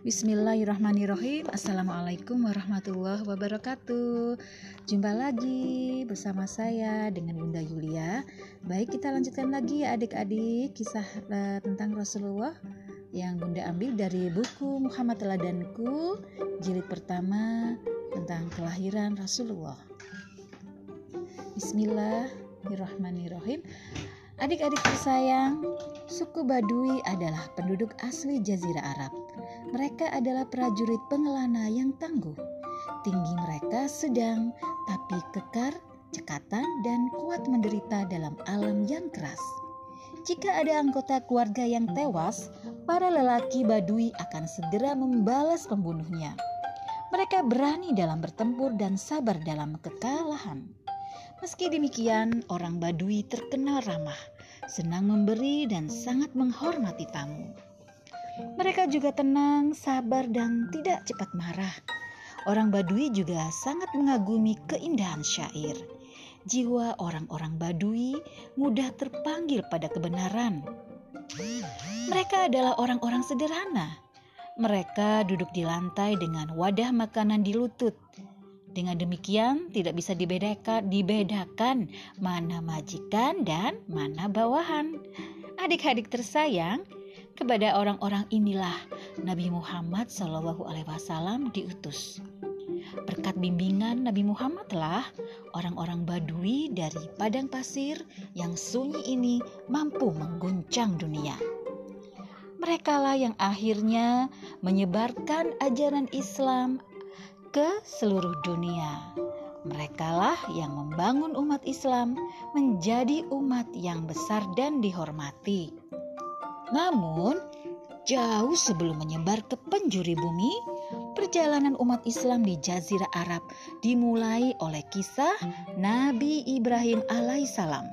Bismillahirrahmanirrahim. Assalamualaikum warahmatullahi wabarakatuh. Jumpa lagi bersama saya dengan Bunda Yulia. Baik kita lanjutkan lagi ya adik-adik Kisah uh, tentang Rasulullah Yang Bunda ambil dari buku Muhammad Teladanku Jilid pertama tentang kelahiran Rasulullah. Bismillahirrahmanirrahim. Adik-adik tersayang, suku Badui adalah penduduk asli Jazirah Arab. Mereka adalah prajurit pengelana yang tangguh. Tinggi mereka sedang, tapi kekar, cekatan, dan kuat menderita dalam alam yang keras. Jika ada anggota keluarga yang tewas, para lelaki Badui akan segera membalas pembunuhnya. Mereka berani dalam bertempur dan sabar dalam kekalahan. Meski demikian, orang Badui terkenal ramah, senang memberi, dan sangat menghormati tamu. Mereka juga tenang, sabar, dan tidak cepat marah. Orang Badui juga sangat mengagumi keindahan syair. Jiwa orang-orang Badui mudah terpanggil pada kebenaran. Mereka adalah orang-orang sederhana. Mereka duduk di lantai dengan wadah makanan di lutut dengan demikian tidak bisa dibedakan, dibedakan mana majikan dan mana bawahan. Adik-adik tersayang, kepada orang-orang inilah Nabi Muhammad Shallallahu Alaihi Wasallam diutus. Berkat bimbingan Nabi Muhammad telah orang-orang Badui dari padang pasir yang sunyi ini mampu mengguncang dunia. Merekalah yang akhirnya menyebarkan ajaran Islam ke seluruh dunia. Merekalah yang membangun umat Islam menjadi umat yang besar dan dihormati. Namun, jauh sebelum menyebar ke penjuri bumi, perjalanan umat Islam di Jazirah Arab dimulai oleh kisah Nabi Ibrahim alaihissalam.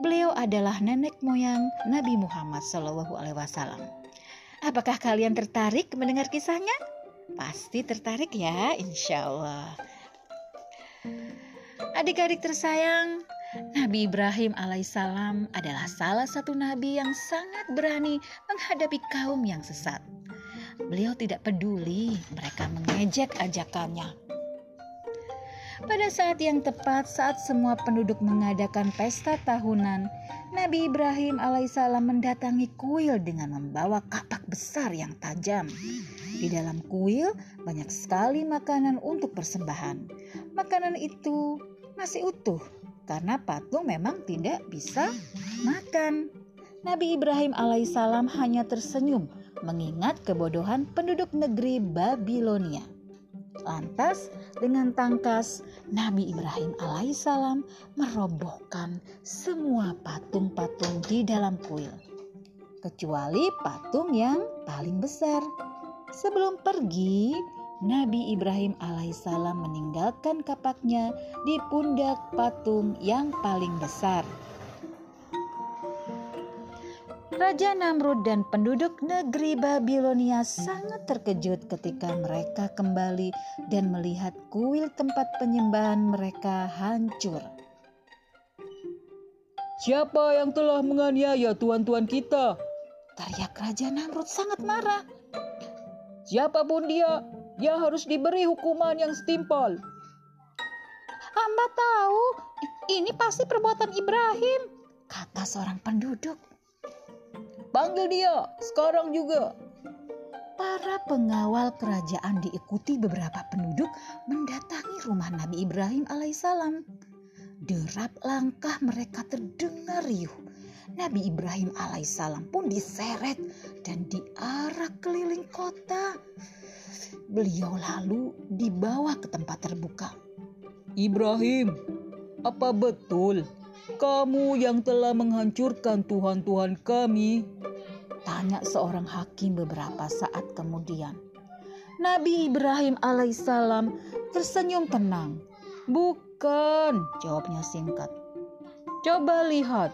Beliau adalah nenek moyang Nabi Muhammad SAW. Apakah kalian tertarik mendengar kisahnya? Pasti tertarik ya, insya Allah. Adik-adik tersayang, Nabi Ibrahim alaihissalam adalah salah satu nabi yang sangat berani menghadapi kaum yang sesat. Beliau tidak peduli mereka mengejek ajakannya. Pada saat yang tepat, saat semua penduduk mengadakan pesta tahunan, Nabi Ibrahim alaihissalam mendatangi kuil dengan membawa kapak besar yang tajam. Di dalam kuil banyak sekali makanan untuk persembahan. Makanan itu masih utuh karena patung memang tidak bisa makan. Nabi Ibrahim alaihissalam hanya tersenyum mengingat kebodohan penduduk negeri Babilonia. Lantas dengan tangkas Nabi Ibrahim alaihissalam merobohkan semua patung-patung di dalam kuil. Kecuali patung yang paling besar. Sebelum pergi, Nabi Ibrahim alaihissalam meninggalkan kapaknya di pundak patung yang paling besar. Raja Namrud dan penduduk negeri Babilonia sangat terkejut ketika mereka kembali dan melihat kuil tempat penyembahan mereka hancur. Siapa yang telah menganiaya tuan-tuan kita? Teriak Raja Namrud sangat marah. Siapa pun dia, dia harus diberi hukuman yang setimpal. Hamba tahu, ini pasti perbuatan Ibrahim, kata seorang penduduk. Panggil dia sekarang juga. Para pengawal kerajaan diikuti beberapa penduduk mendatangi rumah Nabi Ibrahim alaihissalam. Derap langkah mereka terdengar riuh. Nabi Ibrahim alaihissalam pun diseret dan diarak keliling kota. Beliau lalu dibawa ke tempat terbuka. Ibrahim, apa betul kamu yang telah menghancurkan Tuhan-Tuhan kami? Tanya seorang hakim beberapa saat kemudian. Nabi Ibrahim alaihissalam tersenyum tenang. Bukan, jawabnya singkat. Coba lihat,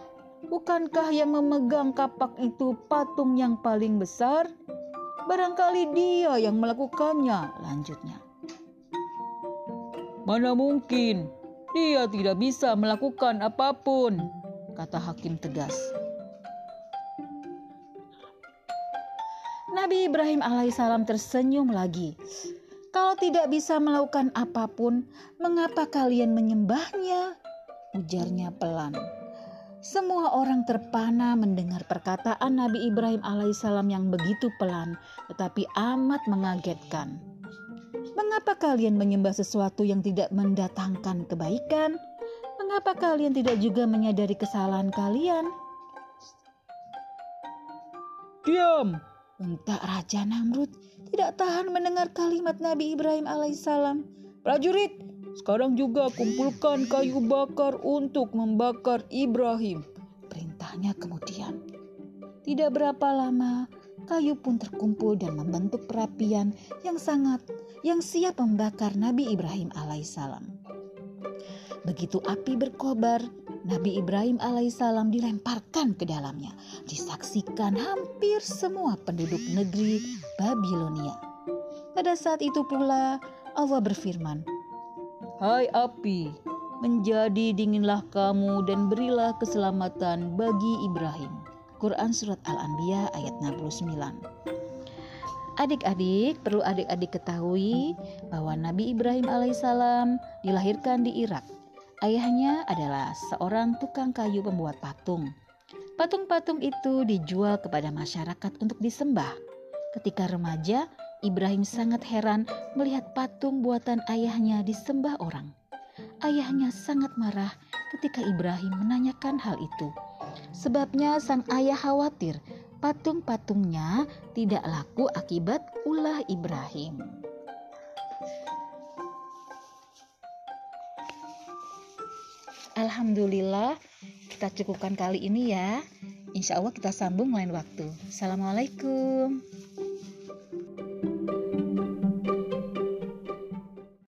bukankah yang memegang kapak itu patung yang paling besar? Barangkali dia yang melakukannya, lanjutnya. Mana mungkin, dia tidak bisa melakukan apa pun, kata hakim tegas. Nabi Ibrahim alaihissalam tersenyum lagi. Kalau tidak bisa melakukan apa pun, mengapa kalian menyembahnya? Ujarnya pelan. Semua orang terpana mendengar perkataan Nabi Ibrahim alaihissalam yang begitu pelan, tetapi amat mengagetkan. Mengapa kalian menyembah sesuatu yang tidak mendatangkan kebaikan? Mengapa kalian tidak juga menyadari kesalahan kalian? Diam, Unta Raja Namrud tidak tahan mendengar kalimat Nabi Ibrahim alaihissalam. prajurit. Sekarang juga kumpulkan kayu bakar untuk membakar Ibrahim. Perintahnya kemudian. Tidak berapa lama, kayu pun terkumpul dan membentuk perapian yang sangat yang siap membakar Nabi Ibrahim alaihissalam. Begitu api berkobar, Nabi Ibrahim alaihissalam dilemparkan ke dalamnya. Disaksikan hampir semua penduduk negeri Babilonia. Pada saat itu pula Allah berfirman, Hai api, menjadi dinginlah kamu dan berilah keselamatan bagi Ibrahim. Quran Surat Al-Anbiya ayat 69 Adik-adik, perlu adik-adik ketahui bahwa Nabi Ibrahim alaihissalam dilahirkan di Irak Ayahnya adalah seorang tukang kayu pembuat patung. Patung-patung itu dijual kepada masyarakat untuk disembah. Ketika remaja, Ibrahim sangat heran melihat patung buatan ayahnya disembah orang. Ayahnya sangat marah ketika Ibrahim menanyakan hal itu. Sebabnya sang ayah khawatir patung-patungnya tidak laku akibat ulah Ibrahim. Alhamdulillah kita cukupkan kali ini ya. Insya Allah kita sambung lain waktu. Assalamualaikum.